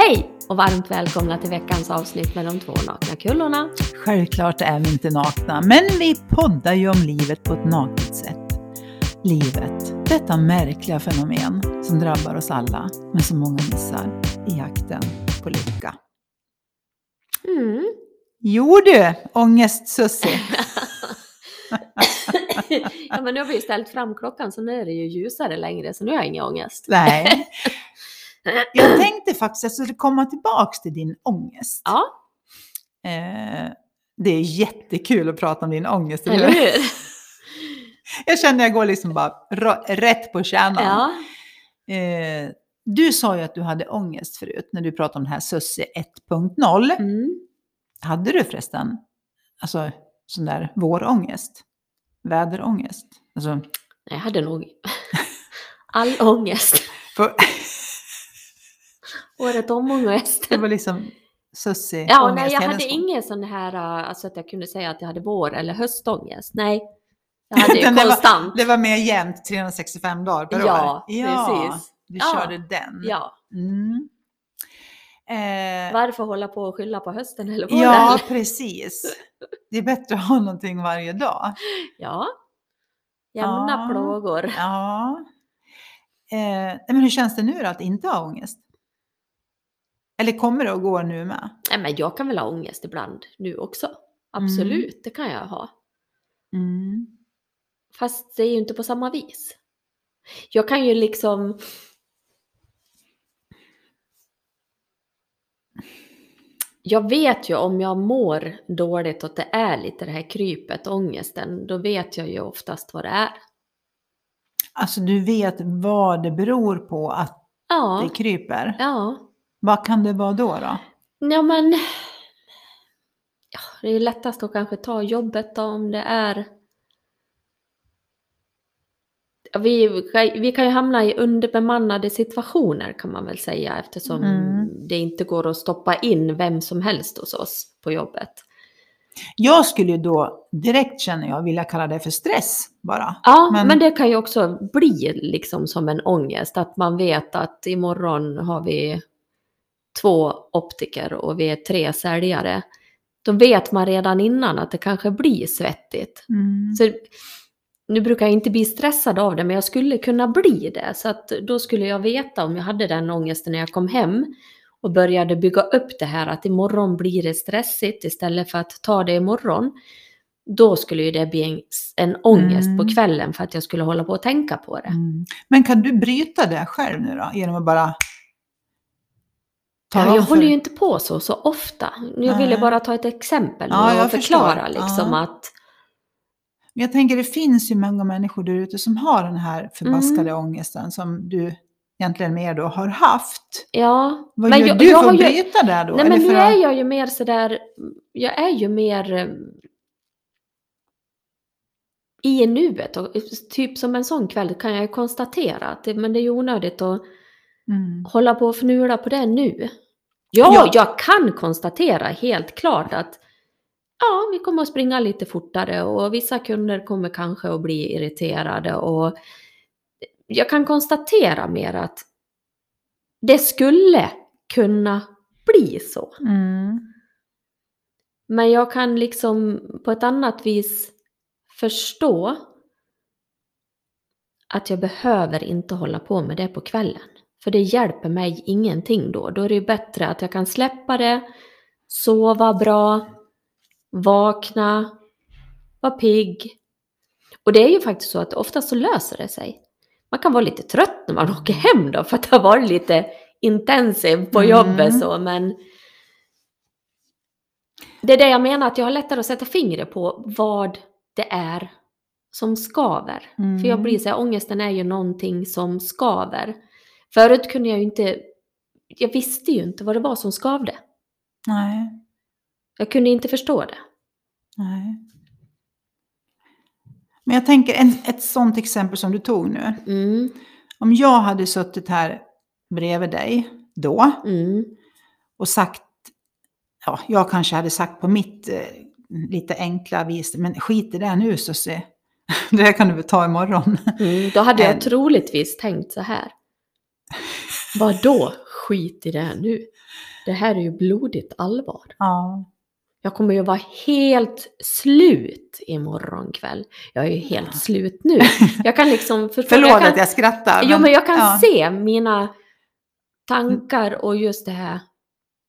Hej och varmt välkomna till veckans avsnitt med de två nakna kullorna. Självklart är vi inte nakna, men vi poddar ju om livet på ett naket sätt. Livet, detta märkliga fenomen som drabbar oss alla, men som många missar i jakten på lycka. Mm. Jo du, ångest-Sussie. ja, men nu har vi ju ställt fram klockan så nu är det ju ljusare längre så nu har jag ingen ångest. Nej. Jag tänkte faktiskt att jag skulle komma tillbaks till din ångest. Ja, Eh, det är jättekul att prata om din ångest, eller eller hur? Jag känner jag går liksom bara ra- rätt på kärnan. Ja. Eh, du sa ju att du hade ångest förut när du pratade om det här Sussie 1.0. Mm. Hade du förresten alltså, sån där vårångest? Väderångest? Alltså, Nej, Jag hade nog all ångest. för, Året om ångest. det var liksom Sussie Ja, nej, jag hade ingen sån här, uh, alltså att jag kunde säga att jag hade vår eller höstångest. Nej, jag hade ju Utan det var- konstant. Det var mer jämnt 365 dagar per Ja, år. Ja, precis. du Ja. körde den. Ja, Mm. Eh, varför hålla på och skylla på hösten eller våren? ja, precis. Det är bättre att ha någonting varje dag. Ja. Jämna Ja. plågor. Ja. Eh, men hur känns det nu då att inte ha ångest? Eller kommer det att gå nu med? Nej, men jag kan väl ha ångest ibland nu också. Absolut, det kan jag ha. Mm. Fast det är ju inte på samma vis. Jag kan ju liksom... Jag vet ju om jag mår dåligt och att det är lite det här krypet, ångesten, då vet jag ju oftast vad det är. Alltså du vet vad det beror på att Ja, det kryper. ja. Vad kan det vara då? då? Ja men... Ja, det är lättast att kanske ta jobbet då om det är... Vi, vi kan ju hamna i underbemannade situationer kan man väl säga eftersom Mm. det inte går att stoppa in vem som helst hos oss på jobbet. Jag skulle ju då direkt känner jag vilja kalla det för stress bara. Ja, men, Men- det kan ju också bli liksom som en ångest att man vet att imorgon har vi två optiker och vi är tre säljare. Då vet man redan innan att det kanske blir svettigt. Mm. Så, nu brukar jag inte bli stressad av det, men jag skulle kunna bli det. Så att då skulle jag veta om jag hade den ångesten när jag kom hem och började bygga upp det här att imorgon blir det stressigt istället för att ta det imorgon. Då skulle ju det bli en, en ångest Mm. på kvällen för att jag skulle hålla på och tänka på det. Mm. Men kan du bryta det själv nu då? Genom att bara Ja, jag håller ju inte på så så ofta. Jag ville Nej. bara ta ett exempel Ja, och förklara förstår. liksom Ja. att jag tänker det finns ju många människor där ute som har den här förbaskade Mm. ångesten som du egentligen mer då har haft. ja. Vad Men gör jag- du jag för att bryta det då? Nej men nu är jag ju mer sådär, jag är ju mer eh, i nuet och typ som en sån kväll kan jag konstatera att det, men det är onödigt att Mm. hålla på och fnula på det nu. Ja, Ja. jag kan konstatera helt klart att ja, vi kommer att springa lite fortare och vissa kunder kommer kanske att bli irriterade och jag kan konstatera mer att det skulle kunna bli så. Mm. Men jag kan liksom på ett annat vis förstå att jag behöver inte hålla på med det på kvällen. För det hjälper mig ingenting då. Då är det bättre att jag kan släppa det, sova bra, vakna, vara pigg. Och det är ju faktiskt så att ofta så löser det sig. Man kan vara lite trött när man åker hem då för att det har varit lite intensiv på Mm. jobbet så men det är det jag menar att jag har lättare att sätta fingret på vad det är som skaver. Mm. För jag blir så här, ångesten är ju någonting som skaver. Förut kunde jag ju inte, jag visste ju inte vad det var som skavde. Nej. Jag kunde inte förstå det. Nej. Men jag tänker en, ett sånt exempel som du tog nu. Mm, Om jag hade suttit här bredvid dig då mm, och sagt, ja, jag kanske hade sagt på mitt eh, lite enkla vis, men skit i det nu Susie. Det här kan du väl ta imorgon. mm. Då hade jag Eh. troligtvis tänkt så här. Vad då? skit i det här nu. Det här är ju blodigt allvar. Ja. Jag kommer ju vara helt slut imorgon kväll. Jag är ju helt slut nu. Jag kan liksom förstå. Förlåt jag kan, att jag skrattar. Jo, men jag kan ja. se mina tankar och just det här.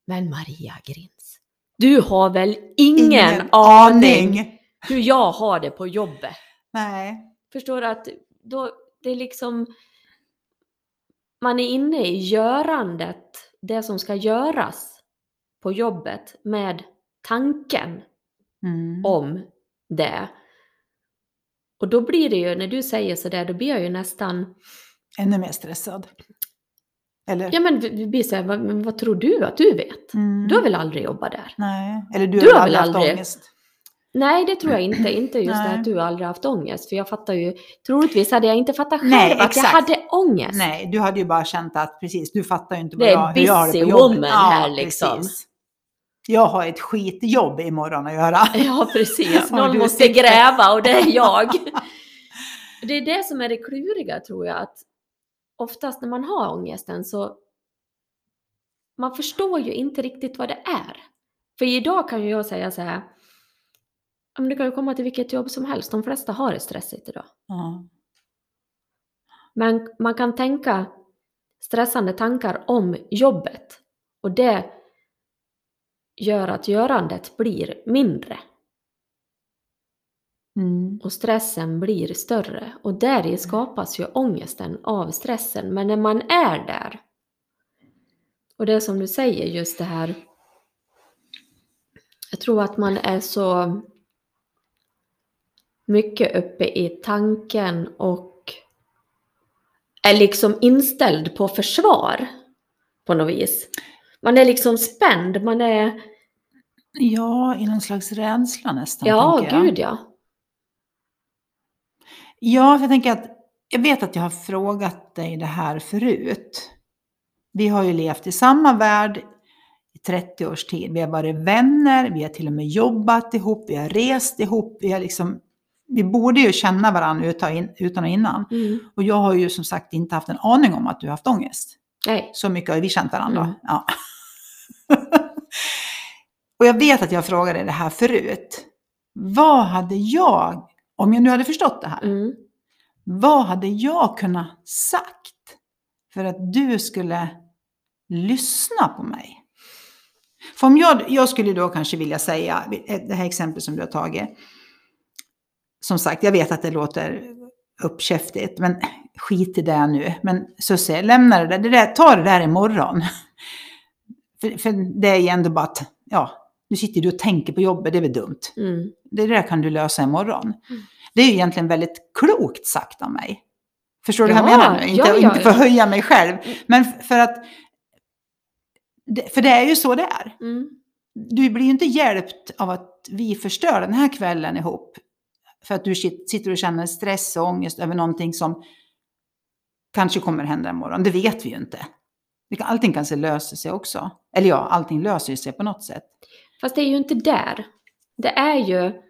Men Maria Grins, du har väl ingen, aning hur jag har det på jobbet? Nej. Förstår du att då, det är liksom, man är inne i görandet, det som ska göras på jobbet med tanken Mm. om det. Och då blir det ju, när du säger sådär, då blir jag ju nästan, Ännu mer stressad. Eller? ja men vi- blir såhär, vad, vad tror du att du vet? Mm. Du har väl aldrig jobbat där? Nej. Eller du, Du har väl aldrig haft ångest? Nej, det tror jag inte. Inte just det Nej. att du aldrig haft ångest. För jag fattar ju, troligtvis hade jag inte fattat själv Nej, att jag hade ångest. Nej, du hade ju bara känt att precis, du fattar ju inte Det är vad jag, hur jag har det på jobbet. woman här, liksom. precis. Jag har ett skitjobb imorgon att göra. Ja, precis. Någon måste sitter- gräva och det är jag. Det är det som är det kluriga tror jag. Att oftast när man har ångesten så man förstår ju inte riktigt vad det är. För idag kan ju jag säga så här. "Ja, men Du kan ju komma till vilket jobb som helst. De flesta har det stressigt idag. Ja. Men man kan tänka stressande tankar om jobbet. Och det gör att görandet blir mindre. Mm. och stressen blir större. Och där skapas ju ångesten av stressen. Men när man är där, och det som du säger, just det här, jag tror att man är så mycket uppe i tanken och är liksom inställd på försvar på något vis. Man är liksom spänd, man är, Ja, i någon slags rädsla nästan. ja jag. gud ja. Ja, för jag tänker att jag vet att jag har frågat dig det här förut. Vi har ju levt i samma värld i 30 års tid. Vi har varit vänner, vi har till och med jobbat ihop, vi har rest ihop. Vi, har liksom, vi borde ju känna varandra utan, och innan. Mm. Och jag har ju som sagt inte haft en aning om att du har haft ångest. Nej. Så mycket har vi känt varandra. Mm. Ja. och jag vet att jag frågade det här förut. Vad hade jag, om jag nu hade förstått det här, Mm. vad hade jag kunnat sagt för att du skulle lyssna på mig? För om jag, jag skulle då kanske vilja säga, det här exemplet som du har tagit. Som sagt, jag vet att det låter uppkäftigt, men skit i det nu. Men Susie, lämna det där, det där ta det där imorgon. För, för det är ju ändå bara att, ja, nu sitter du och tänker på jobbet, det är väl dumt. Mm. Det där kan du lösa imorgon. Det är ju egentligen väldigt klokt sagt av mig. Förstår du vad Ja, jag menar? nu? Inte, ja, ja, inte för att ja. höja mig själv, men f- för att... För det är ju så det är. Mm. Du blir ju inte hjälpt av att vi förstör den här kvällen ihop. För att du sit- sitter och känner stress och ångest över någonting som kanske kommer hända imorgon. Det vet vi ju inte. Allting kanske löser sig också. Eller ja, allting löser sig på något sätt. Fast det är ju inte där. Det är ju...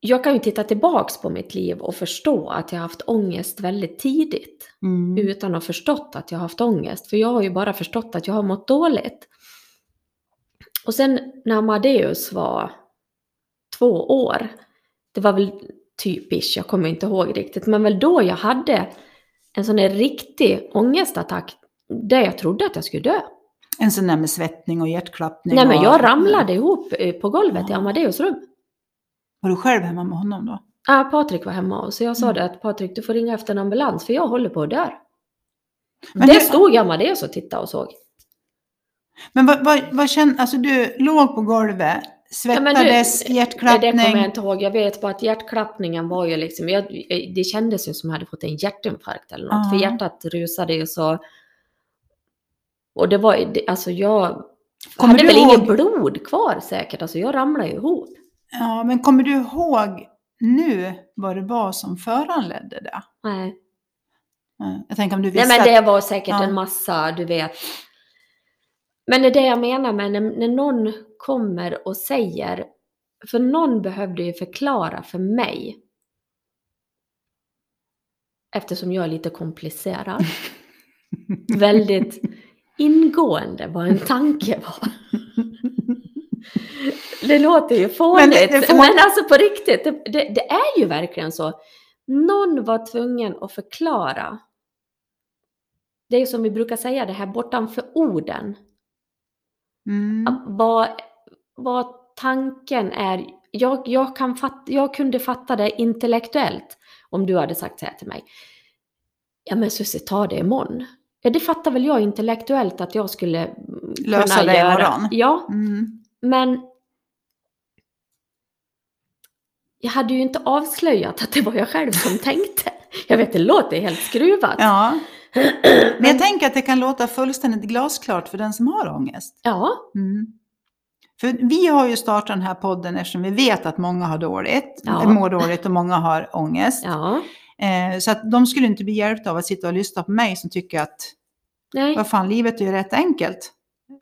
Jag kan ju titta tillbaks på mitt liv och förstå att jag haft ångest väldigt tidigt. Mm. Utan att ha förstått att jag haft ångest. För jag har ju bara förstått att jag har mått dåligt. Och sen när Amadeus var två år. Det var väl typiskt, jag kommer inte ihåg riktigt. Men väl då jag hade en sån här riktig ångestattack. Där jag trodde att jag skulle dö. En sån där med svettning och hjärtklappning. Nej men och... jag ramlade ihop eh, på golvet i Ja. Amadeus rum. Var du själv hemma med honom då? Ja, Patrik var hemma och så jag sa Mm. det att Patrik du får ringa efter en ambulans för jag håller på att dö. Men det du- stod Amadeus och tittade och såg. Men vad, vad, vad kände, alltså du låg på golvet, Ja, svettades, du- hjärtklappning. Det kommer jag inte ihåg. Jag vet bara att hjärtklappningen var ju liksom, jag, det kändes ju som jag hade fått en hjärtinfarkt eller något. Ja. För hjärtat rusade ju så. Och det var alltså jag Kommer hade väl ihåg- ingen blod kvar säkert. Alltså jag ramlade ju ihop. Ja, men kommer du ihåg nu vad det var som föranledde det? Nej. Ja, Jag tänker om du Nej visste men det var säkert Ja. en massa, du vet. Men det är det jag menar med när, när någon kommer och säger, för någon behövde ju förklara för mig. Eftersom jag är lite komplicerad. väldigt ingående vad en tanke var. Det låter ju fånigt, Men men, det- det får- alltså på riktigt, det, det, det är ju verkligen så. Någon var tvungen att förklara. Det är som vi brukar säga, det här bortanför orden. Mm. Vad, vad tanken är. Jag, jag, kan fatt, jag kunde fatta det intellektuellt om du hade sagt så här till mig. Ja men Susie, ta det imorgon. Ja, det fattar väl jag intellektuellt att jag skulle mm, Lösa kunna det göra. imorgon. Ja, Mm. men jag hade ju inte avslöjat att det var jag själv som tänkte. Jag vet, det låter helt skruvat. Ja. Men jag tänker att det kan låta fullständigt glasklart för den som har ångest. Ja, Mm. För vi har ju startat den här podden eftersom vi vet att många har dåligt, Ja. mår dåligt och många har ångest. ja, Eh, så att de skulle inte bli hjälpta av att sitta och lyssna på mig som tycker att nej, vad fan, livet är ju rätt enkelt.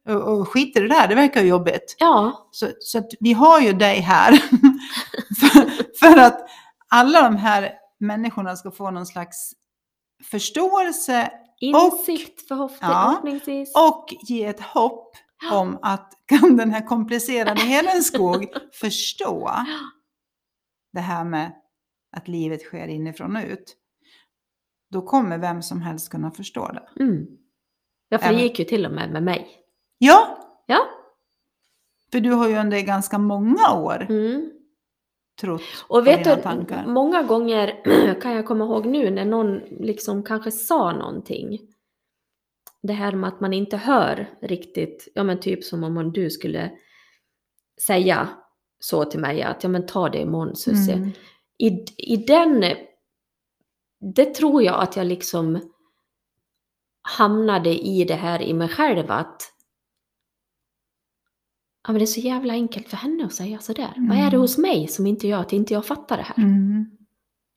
Och, och skit i det där, det verkar ju jobbigt. ja, Så, så att vi har ju dig här för, för att alla de här människorna ska få någon slags förståelse insikt förhopp- Ja, och ge ett hopp om att kan den här komplicerade Helenskog förstå det här med att livet sker inifrån och ut. Då kommer vem som helst kunna förstå det. Mm. Ja, för det gick ju till och med med mig. Ja, Ja. för du har ju under ganska många år Mm. Trott Och vet du, tankar. många gånger kan jag komma ihåg nu när någon liksom kanske sa någonting. Det här med att man inte hör riktigt, ja men typ som om du skulle säga så till mig att ja men ta det imorgon Susie. Mm. I, I den, det tror jag att jag liksom hamnade i det här i mig själv att ja men det är så jävla enkelt för henne att säga sådär. Vad är det Mm. hos mig som inte gör att inte jag fattar det här? Mm.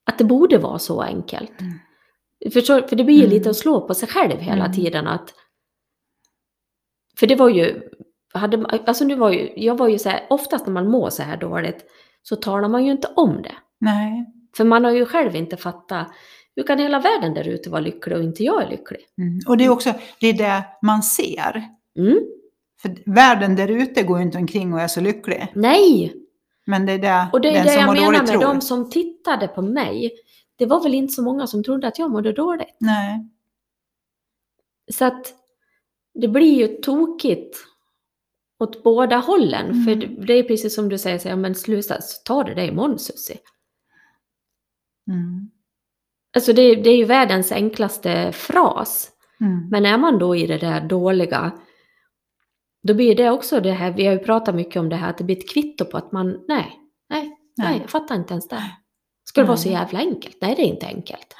Att det borde vara så enkelt. Mm. Förstår, för det blir ju Mm. lite att slå på sig själv hela Mm. tiden att... För det var ju... Hade, alltså nu var ju, jag var ju så här, oftast när man mår så här dåligt så talar man ju inte om det. Nej. För man har ju själv inte fattat, hur kan hela världen där ute vara lycklig och inte jag är lycklig? Mm. Och det är också det, är det man ser. Mm. För världen där ute går ju inte omkring och är så lycklig. Nej! Men det är det Och det är det jag menar med tror. de som tittade på mig. Det var väl inte så många som trodde att jag mådde dåligt. Nej. Så att det blir ju tokigt åt båda hållen. Mm. För det- det är precis som du säger, så, ja, men sluta, ta det där imorgon Susie. Mm. Alltså det, det är ju världens enklaste fras. Mm. Men är man då i det där dåliga, då blir det också det här, vi har ju pratat mycket om det här, att det blir ett kvitto på att man, nej, nej, nej, jag fattar inte ens det. Ska det vara så jävla enkelt? Nej, det är inte enkelt.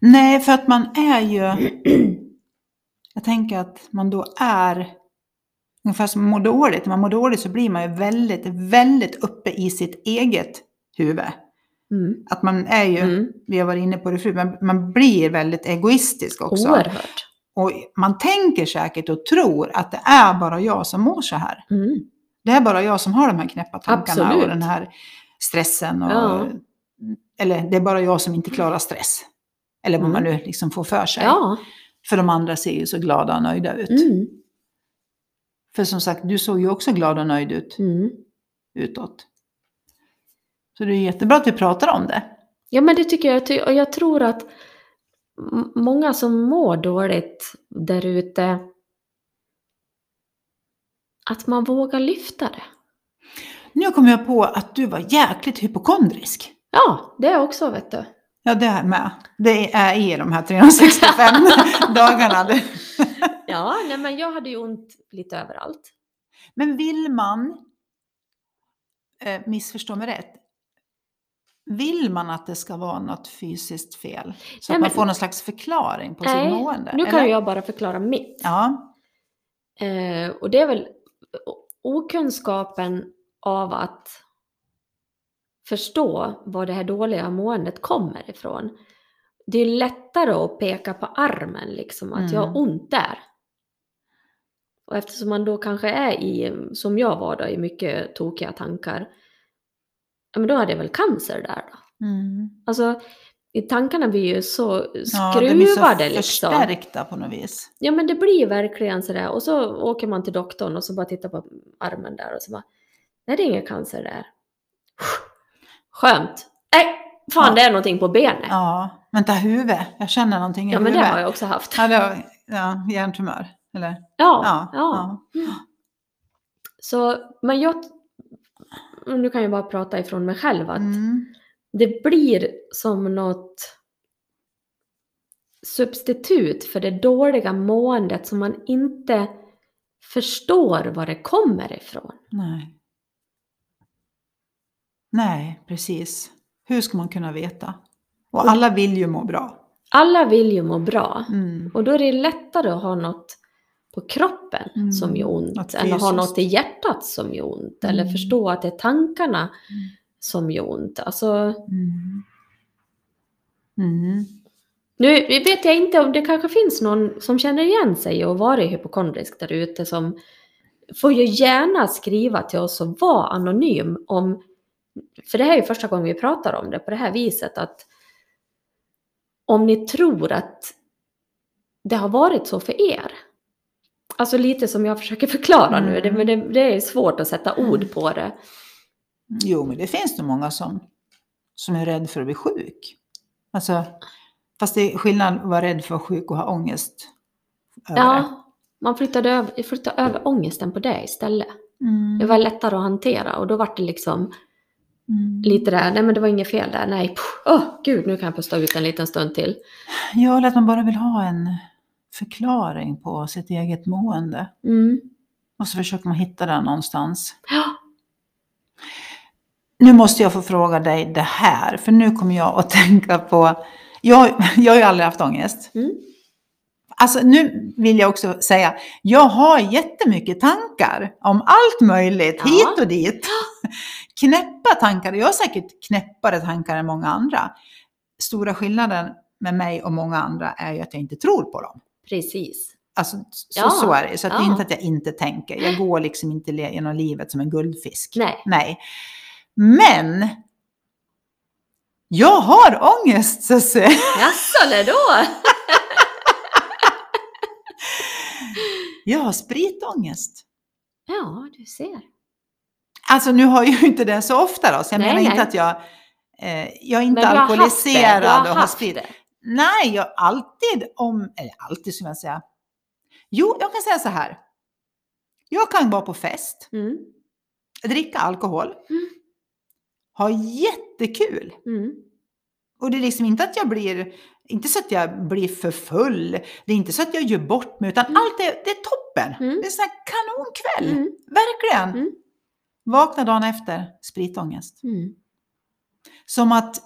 Nej, för att man är ju... Jag tänker att man då är... Ungefär som man mår dåligt. När man mår dåligt så blir man ju väldigt, väldigt uppe i sitt eget huvud. Mm. Att man är ju, Mm. vi har varit inne på det förut, men man blir väldigt egoistisk också. Oerhört. Och man tänker säkert och tror att det är bara jag som mår så här. Mm. Det är bara jag som har de här knäppa tankarna Absolut. och den här stressen. Och, Ja. Eller det är bara jag som inte klarar stress. Eller vad Mm. man nu liksom får för sig. Ja. För de andra ser ju så glada och nöjda ut. Mm. För som sagt, du såg ju också glad och nöjd ut Mm. utåt. Så det är jättebra att vi pratar om det. Ja, men det tycker jag. Och jag tror att många som mår dåligt där ute, att man vågar lyfta det. Nu kom jag på att du var jäkligt hypokondrisk. Ja, det är också, vet du. Ja, det är med. Det är i de här 365 dagarna. Ja, nej, men jag hade ju ont lite överallt. Men vill man, eh, missförstå mig rätt, vill man att det ska vara något fysiskt fel? Så Nej, att man får någon slags förklaring på Nej, sitt mående? Nu kan eller? jag bara förklara mitt. Ja. Eh, och det är väl okunskapen av att förstå var det här dåliga måendet kommer ifrån. Det är lättare att peka på armen, liksom, att jag har Mm. ont där. Och eftersom man då kanske är i, som jag var då, i mycket tokiga tankar, ja men då hade jag väl cancer där då. Mm. Alltså, i tankarna blir ju så Ja, de blir så skruvade liksom. förstärkta på något vis. Ja men det blir verkligen sådär. Och så åker man till doktorn och så bara tittar på armen där och så bara, nej det är ingen cancer där. Skönt. Nej, fan Ja. det är någonting på benet. Ja, Ja, vänta, huvud. Jag känner någonting i men det huvudet. har jag också haft. Ja, var, ja, hjärntumör. Eller? Ja, Ja, ja. Så, men jag, nu kan jag bara prata ifrån mig själv att Mm. det blir som något substitut för det dåliga måendet som man inte förstår var det kommer ifrån. Nej. Nej, precis. Hur ska man kunna veta? Och alla vill ju må bra. Alla vill ju må bra Mm. och då är det lättare att ha något på kroppen Mm, som gör ont eller ha fysiskt. något i hjärtat som gör ont eller Mm. förstå att det är tankarna som gör ont. Alltså, Mm. Mm. Nu vet jag inte om det kanske finns någon som känner igen sig och varit hypokondrisk där ute som får ju gärna skriva till oss och vara anonym om, för det här är ju första gången vi pratar om det på det här viset att om ni tror att det har varit så för er. Alltså lite som jag försöker förklara nu, Mm. det, men det, det är svårt att sätta ord på det. Jo, men det finns nog många som, som är rädd för att bli sjuk. Alltså, fast det är skillnad att vara rädd för att vara sjuk och ha ångest. Ja, man flyttade över, flyttade över ångesten på det istället. Mm. Det var lättare att hantera och då var det liksom Mm. lite där, nej men det var inget fel där, nej, åh gud nu kan jag pusta ut en liten stund till. Ja, eller att man bara vill ha en förklaring på sitt eget mående. Mm. Och så försöker man hitta den någonstans. Ja, Nu måste jag få fråga dig det här, för nu kommer jag att tänka på... Jag, jag har ju aldrig haft ångest. Mm. Alltså nu vill jag också säga, jag har jättemycket tankar om allt möjligt, Ja. hit och dit. Knäppa tankar, jag har säkert knäppare tankar än många andra. Stora skillnaden med mig och många andra är ju att jag inte tror på dem. Precis. Alltså så, Ja. så är det, så att det är Ja. inte att jag inte tänker. Jag går liksom inte genom livet som en guldfisk. Nej. Nej. Men jag har ångest Susie. Jaså, eller då? Jag har spritångest. Ja, du ser. Alltså nu har jag ju inte det så ofta då, så jag Nej, menar inte nej. att jag, eh, jag är inte alkoholiserad och har sprit. det. Nej, jag alltid om, eller alltid skulle jag säga. Jo, jag kan säga så här. Jag kan vara på fest, Mm. dricka alkohol, Mm. ha jättekul. Mm. Och det är liksom inte att jag blir, inte så att jag blir för full, det är inte så att jag gör bort mig, utan Mm. allt är, det är toppen. Mm. Det är en sån här kanonkväll. Mm. Verkligen. Mm. Vakna dagen efter, spritångest. Mm. Som att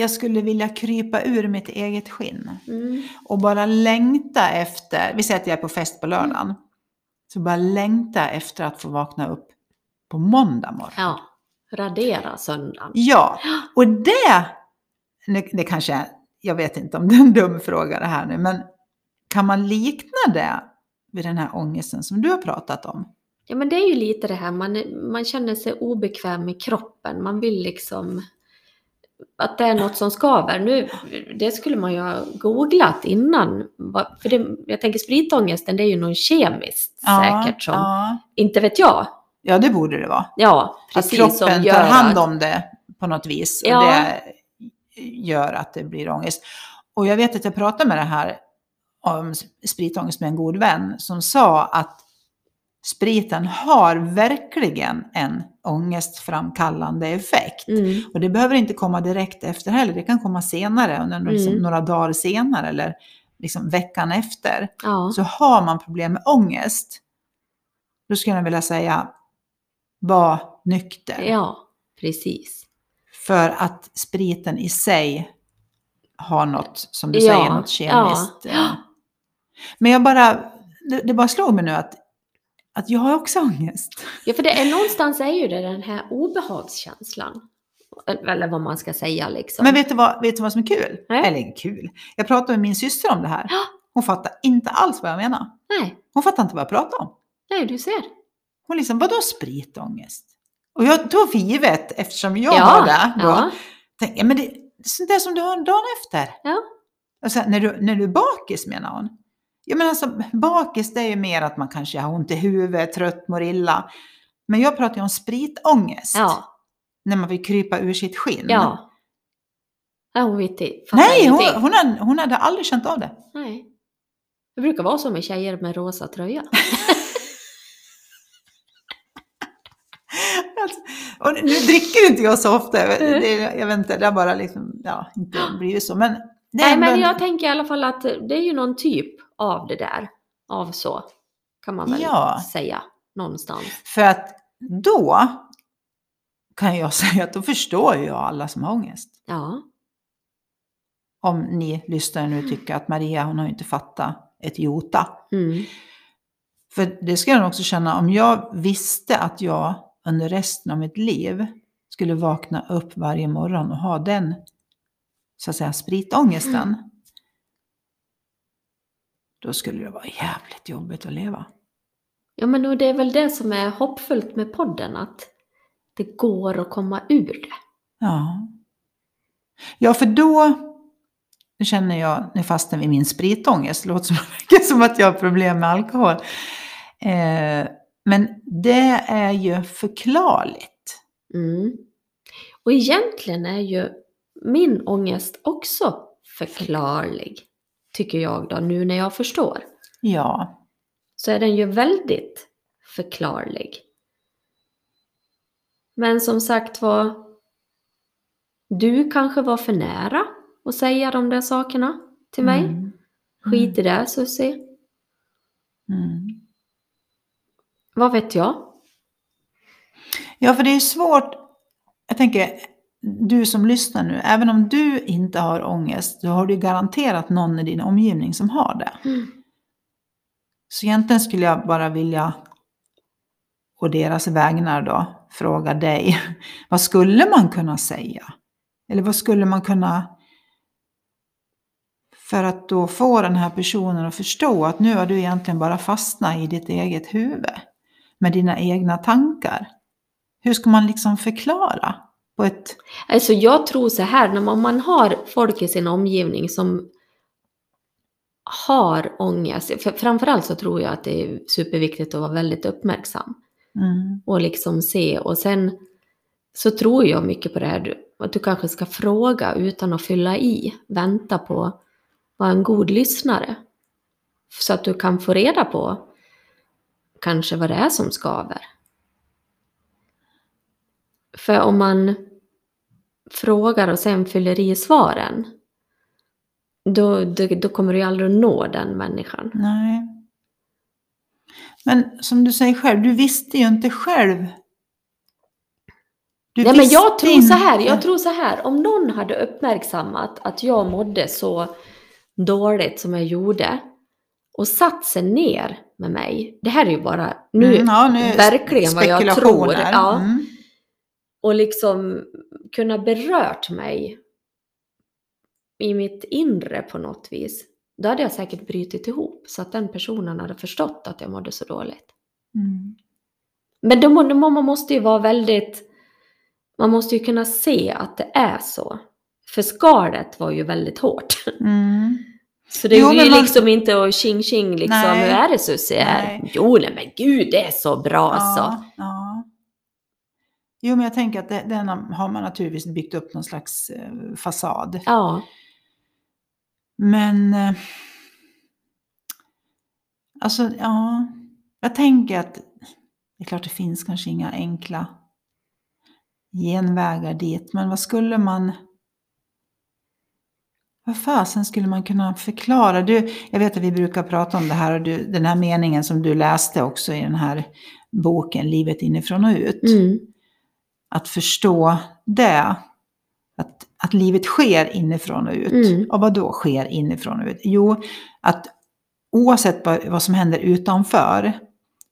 jag skulle vilja krypa ur mitt eget skinn Mm. och bara längta efter, vi säger att jag är på fest på lördagen, så bara längta efter att få vakna upp på måndag morgon. Ja, radera söndagen. Ja, och det, det, det kanske, är- jag vet inte om det är en dum fråga det här nu, men kan man likna det vid den här ångesten som du har pratat om? Ja, men det är ju lite det här, man, man känner sig obekväm i kroppen. Man vill liksom att det är något som skaver. Nu, det skulle man ju ha googlat innan. För det, jag tänker spritångesten, det är ju något kemiskt säkert som, ja, inte vet jag. ja, det borde det vara. Ja, Att precis. kroppen som tar hand att- om det på något vis. Ja. Och det gör att det blir ångest. Och jag vet att jag pratade med det här om spritångest med en god vän som sa att spriten har verkligen en ångestframkallande effekt. Mm, Och det behöver inte komma direkt efter heller, det kan komma senare, under liksom Mm. några dagar senare eller liksom veckan efter. ja, Så har man problem med ångest, då skulle jag vilja säga, var nykter. ja, precis. För att spriten i sig har något, som du Ja, säger, något kemiskt. ja. Men jag bara, det, det bara slog mig nu att, att jag har också ångest. Ja, för det är någonstans är ju det den här obehagskänslan. Eller vad man ska säga liksom. Men vet du vad, vet du vad som är kul? Nej. Eller kul. Jag pratade med min syster om det här. Hon fattar inte alls vad jag menar. Nej, Hon fattar inte vad jag pratar om. nej, du ser. Hon liksom, vadå spritångest? Och jag tog för givet, eftersom jag ja, har det, då, ja. Tänk, ja, men det, sånt där som du har dagen efter. Ja. Och sen, när, du, när du är bakis menar hon. Ja men alltså bakis det är ju mer att man kanske har ont i huvudet, trött, mår illa. Men jag pratar ju om spritångest. Ja. När man vill krypa ur sitt skinn. Ja. Ja, hon vet inte. Nej, hon, hon, hade, hon hade aldrig känt av det. Nej. Det brukar vara så med tjejer med rosa tröja. Alltså, och nu dricker inte jag så ofta. Det, jag vet inte, det har bara liksom, ja, inte blivit så. Men Nej, men en- jag tänker i alla fall att det är ju någon typ av det där. Av så. Kan man väl Ja. säga. Någonstans. För att då kan jag säga att då förstår jag alla som har ångest. Ja. Om ni lyssnare nu tycker att Maria, hon har ju inte fattat ett jota. Mm. För det ska jag också känna, om jag visste att jag under resten av mitt liv skulle vakna upp varje morgon och ha den, så att säga, spritångesten. Då skulle det vara jävligt jobbigt att leva. Ja, men och det är väl det som är hoppfullt med podden. Att det går att komma ur det. Ja. Ja, för då känner jag, nu fastnar vi i min spritångest, låter som, som att jag har problem med alkohol. Eh, men det är ju förklarligt. Mm. Och egentligen är ju min ångest också förklarlig. Tycker jag då, nu när jag förstår. Ja, Så är den ju väldigt förklarlig. Men som sagt var, du kanske var för nära att säga de där sakerna till mig. Mm. Skit i det Susie. Mm. Vad vet jag? Ja, för det är svårt. Jag tänker, du som lyssnar nu, även om du inte har ångest, då har du garanterat någon i din omgivning som har det. Mm. Så egentligen skulle jag bara vilja, och deras vägnar då, fråga dig, vad skulle man kunna säga? Eller vad skulle man kunna, för att då få den här personen att förstå att nu har du egentligen bara fastnat i ditt eget huvud med dina egna tankar. Hur ska man liksom förklara på ett... Alltså jag tror så här, när man, har folk i sin omgivning som har ångest, för framförallt så tror jag att det är superviktigt att vara väldigt uppmärksam Mm, och liksom se och sen så tror jag mycket på det här att du kanske ska fråga utan att fylla i, vänta på vara en god lyssnare så att du kan få reda på kanske vad det är som skaver. För om man frågar och sen fyller i svaren, då, då, då kommer du ju aldrig nå den människan. nej. Men som du säger själv, du visste ju inte själv. Du Nej men jag tror så här, inte. jag tror så här, om någon hade uppmärksammat att jag mådde så dåligt som jag gjorde och satt sig ner med mig, det här är ju bara nu, Mm, ja, nu verkligen vad jag tror, ja. Mm. Och liksom kunna berört mig i mitt inre på något vis, då hade jag säkert brutit ihop så att den personen hade förstått att jag mådde så dåligt. Mm. Men då, man måste ju vara väldigt, man måste ju kunna se att det är så. För skalet var ju väldigt hårt. Mm. Så det Jo, är ju man- liksom inte att tjing tjing liksom, Nej. hur är det Susie? Jo nej men gud det är så bra alltså. Ja, ja. Jo, men jag tänker att det, den har man naturligtvis byggt upp någon slags eh, fasad. Ja. Men... Eh, alltså, ja. Jag tänker att det är klart det finns kanske inga enkla genvägar dit. Men vad skulle man... Vad fasen skulle man kunna förklara? Du, jag vet att vi brukar prata om det här och du, den här meningen som du läste också i den här boken Livet inifrån och ut. Mm. Att förstå det. Att, att livet sker inifrån och ut. Mm. Och vad då sker inifrån och ut? Jo, att oavsett vad, vad som händer utanför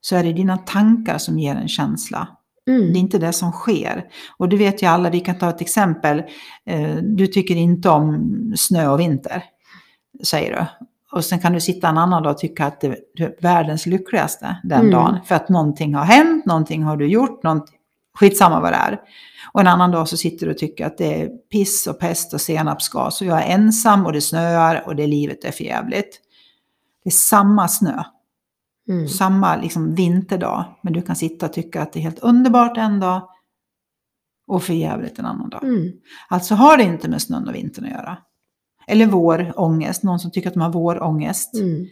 så är det dina tankar som ger en känsla. Det är Mm. inte det som sker. Och det vet ju alla, vi kan ta ett exempel. Eh, Du tycker inte om snö och vinter, säger du. Och sen kan du sitta en annan dag och tycka att det är världens lyckligaste den Mm. dagen. För att någonting har hänt, någonting har du gjort, någonting, Skitsamma vad det är. Och en annan dag så sitter du och tycker att det är piss och pest och senapsgas och jag är ensam och det snöar och det livet är för jävligt. Det är samma snö, Mm. samma liksom vinterdag, men du kan sitta och tycka att det är helt underbart en dag och för jävligt en annan dag. Mm. Alltså har det inte med snön och vintern att göra. Eller vårångest, någon som tycker att de har vårångest. Mm.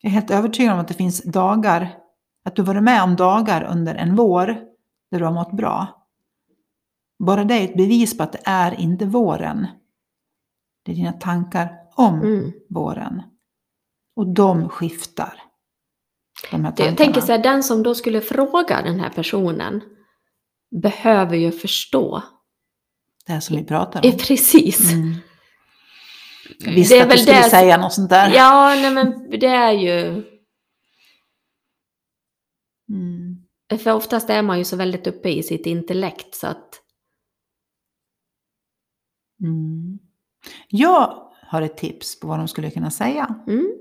Jag är helt övertygad om att det finns dagar, att du varit med om dagar under en vår där du har mått bra. Bara det är ett bevis på att det är inte våren. Det är dina tankar om Mm. våren. Och de skiftar. De Jag tänker så här, den som då skulle fråga den här personen behöver ju förstå. Det här som vi pratar om. Precis. Mm. Det är att du väl skulle det- säga något sånt där. Ja, nej men det är ju... Mm. För oftast är man ju så väldigt uppe i sitt intellekt så att... Mm. Jag har ett tips på vad de skulle kunna säga. Mm,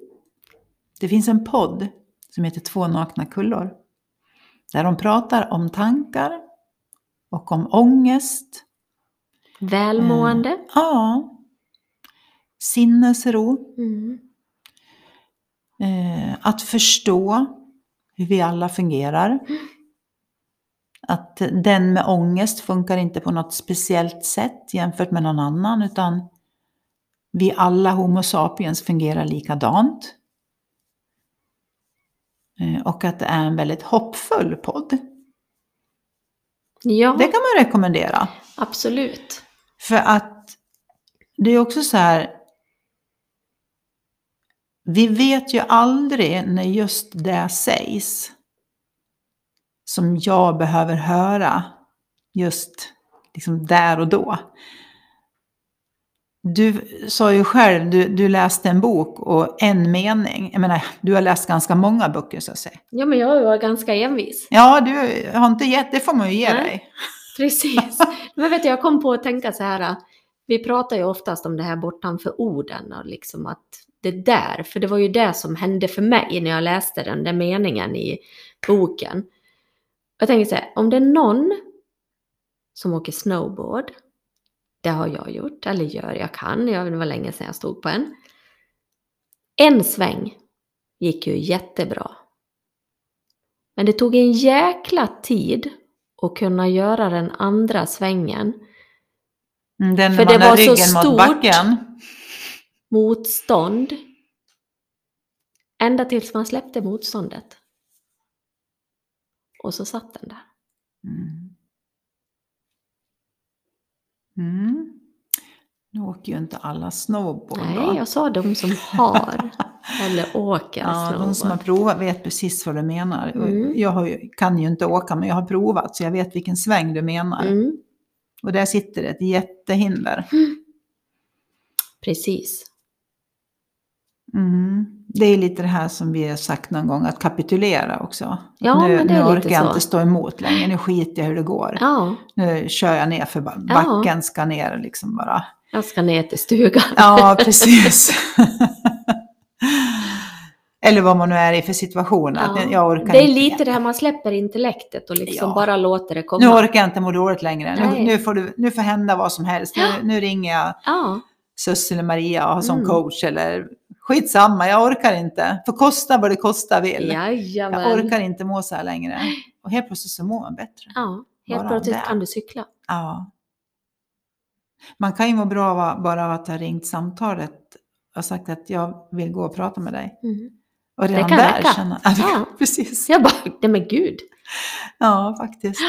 Det finns en podd som heter Två nakna kullor. Där de pratar om tankar och om ångest. välmående. Ja. Sinnesro. Mm. Eh, att förstå hur vi alla fungerar. Att den med ångest funkar inte på något speciellt sätt jämfört med någon annan utan vi alla Homo sapiens fungerar likadant. Eh, Och att det är en väldigt hoppfull podd. Ja, Det kan man rekommendera. absolut. För att det är också så här. Vi vet ju aldrig när just det sägs. Som jag behöver höra just liksom där och då. Du sa ju själv, du, du läste en bok och en mening. Jag menar, du har läst ganska många böcker så att säga. Ja, men jag var ganska envis. Ja, du har inte gett, det får man ju ge Nej. dig. Precis. Men vet du, jag kom på att tänka så här. Vi pratar ju oftast om det här bortanför orden och liksom att det där, för det var ju det som hände för mig när jag läste den där meningen i boken. Jag tänker så här, om det är någon som åker snowboard, det har jag gjort, eller gör, jag kan, jag, det var länge sedan jag stod på en. En sväng gick ju jättebra. Men det tog en jäkla tid att kunna göra den andra svängen. Mm, Den För det var så stort. Motstånd. Ända tills man släppte motståndet. Och så satt den där. Mm. Mm. Nu åker ju inte alla snowboard Nej, då. jag sa de som har eller åker Ja, de som har snowboard. provat vet precis vad du menar. Mm. Jag ju, kan ju inte åka, men jag har provat så jag vet vilken sväng du menar. Mm, Och där sitter ett jättehinder. precis. Mm. Det är lite det här som vi har sagt någon gång, att kapitulera också. Ja, nu men det nu är lite orkar jag så. inte stå emot längre, nu skiter jag hur det går. Ja, Nu kör jag ner för ba- Ja. backen, ska ner liksom bara. jag ska ner till stugan. Ja, precis. Eller vad man nu är i för situation. Att Ja. jag orkar Det är inte. lite det här man släpper intellektet och liksom Ja. bara låter det komma. Nu orkar jag inte må dåligt längre. Nu, nu, får du, nu får hända vad som helst. Nu, nu ringer jag Ja, Sus eller Maria och har som Mm. coach. Eller skitsamma, jag orkar inte. Får kosta vad det kosta vill. jajamän. Jag orkar inte må så här längre. Och helt plötsligt så mår man bättre. Ja, helt Bara plötsligt det. kan du cykla. Ja. Man kan ju må bra av att- bara att ha ringt samtalet och sagt att jag vill gå och prata med dig. Mm. Och redan kan där räcka. känna... Ja, det- Ja. precis. Jag bara, nej men gud. Ja, faktiskt.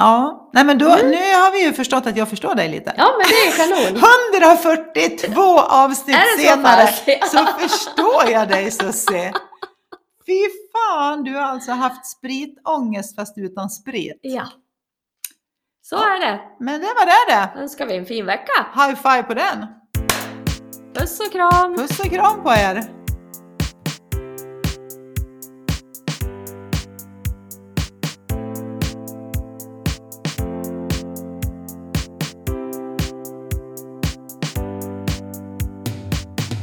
Ja, nej men då, nu har vi ju förstått att jag förstår dig lite. Ja men det är kanon. 142 avsnitt så senare så förstår jag dig Susie. Fy fan, du har alltså haft spritångest fast utan sprit. Ja. Så är det. Men det var det det. Önskar vi en fin vecka. High five på den. Puss och kram. Puss och kram på er.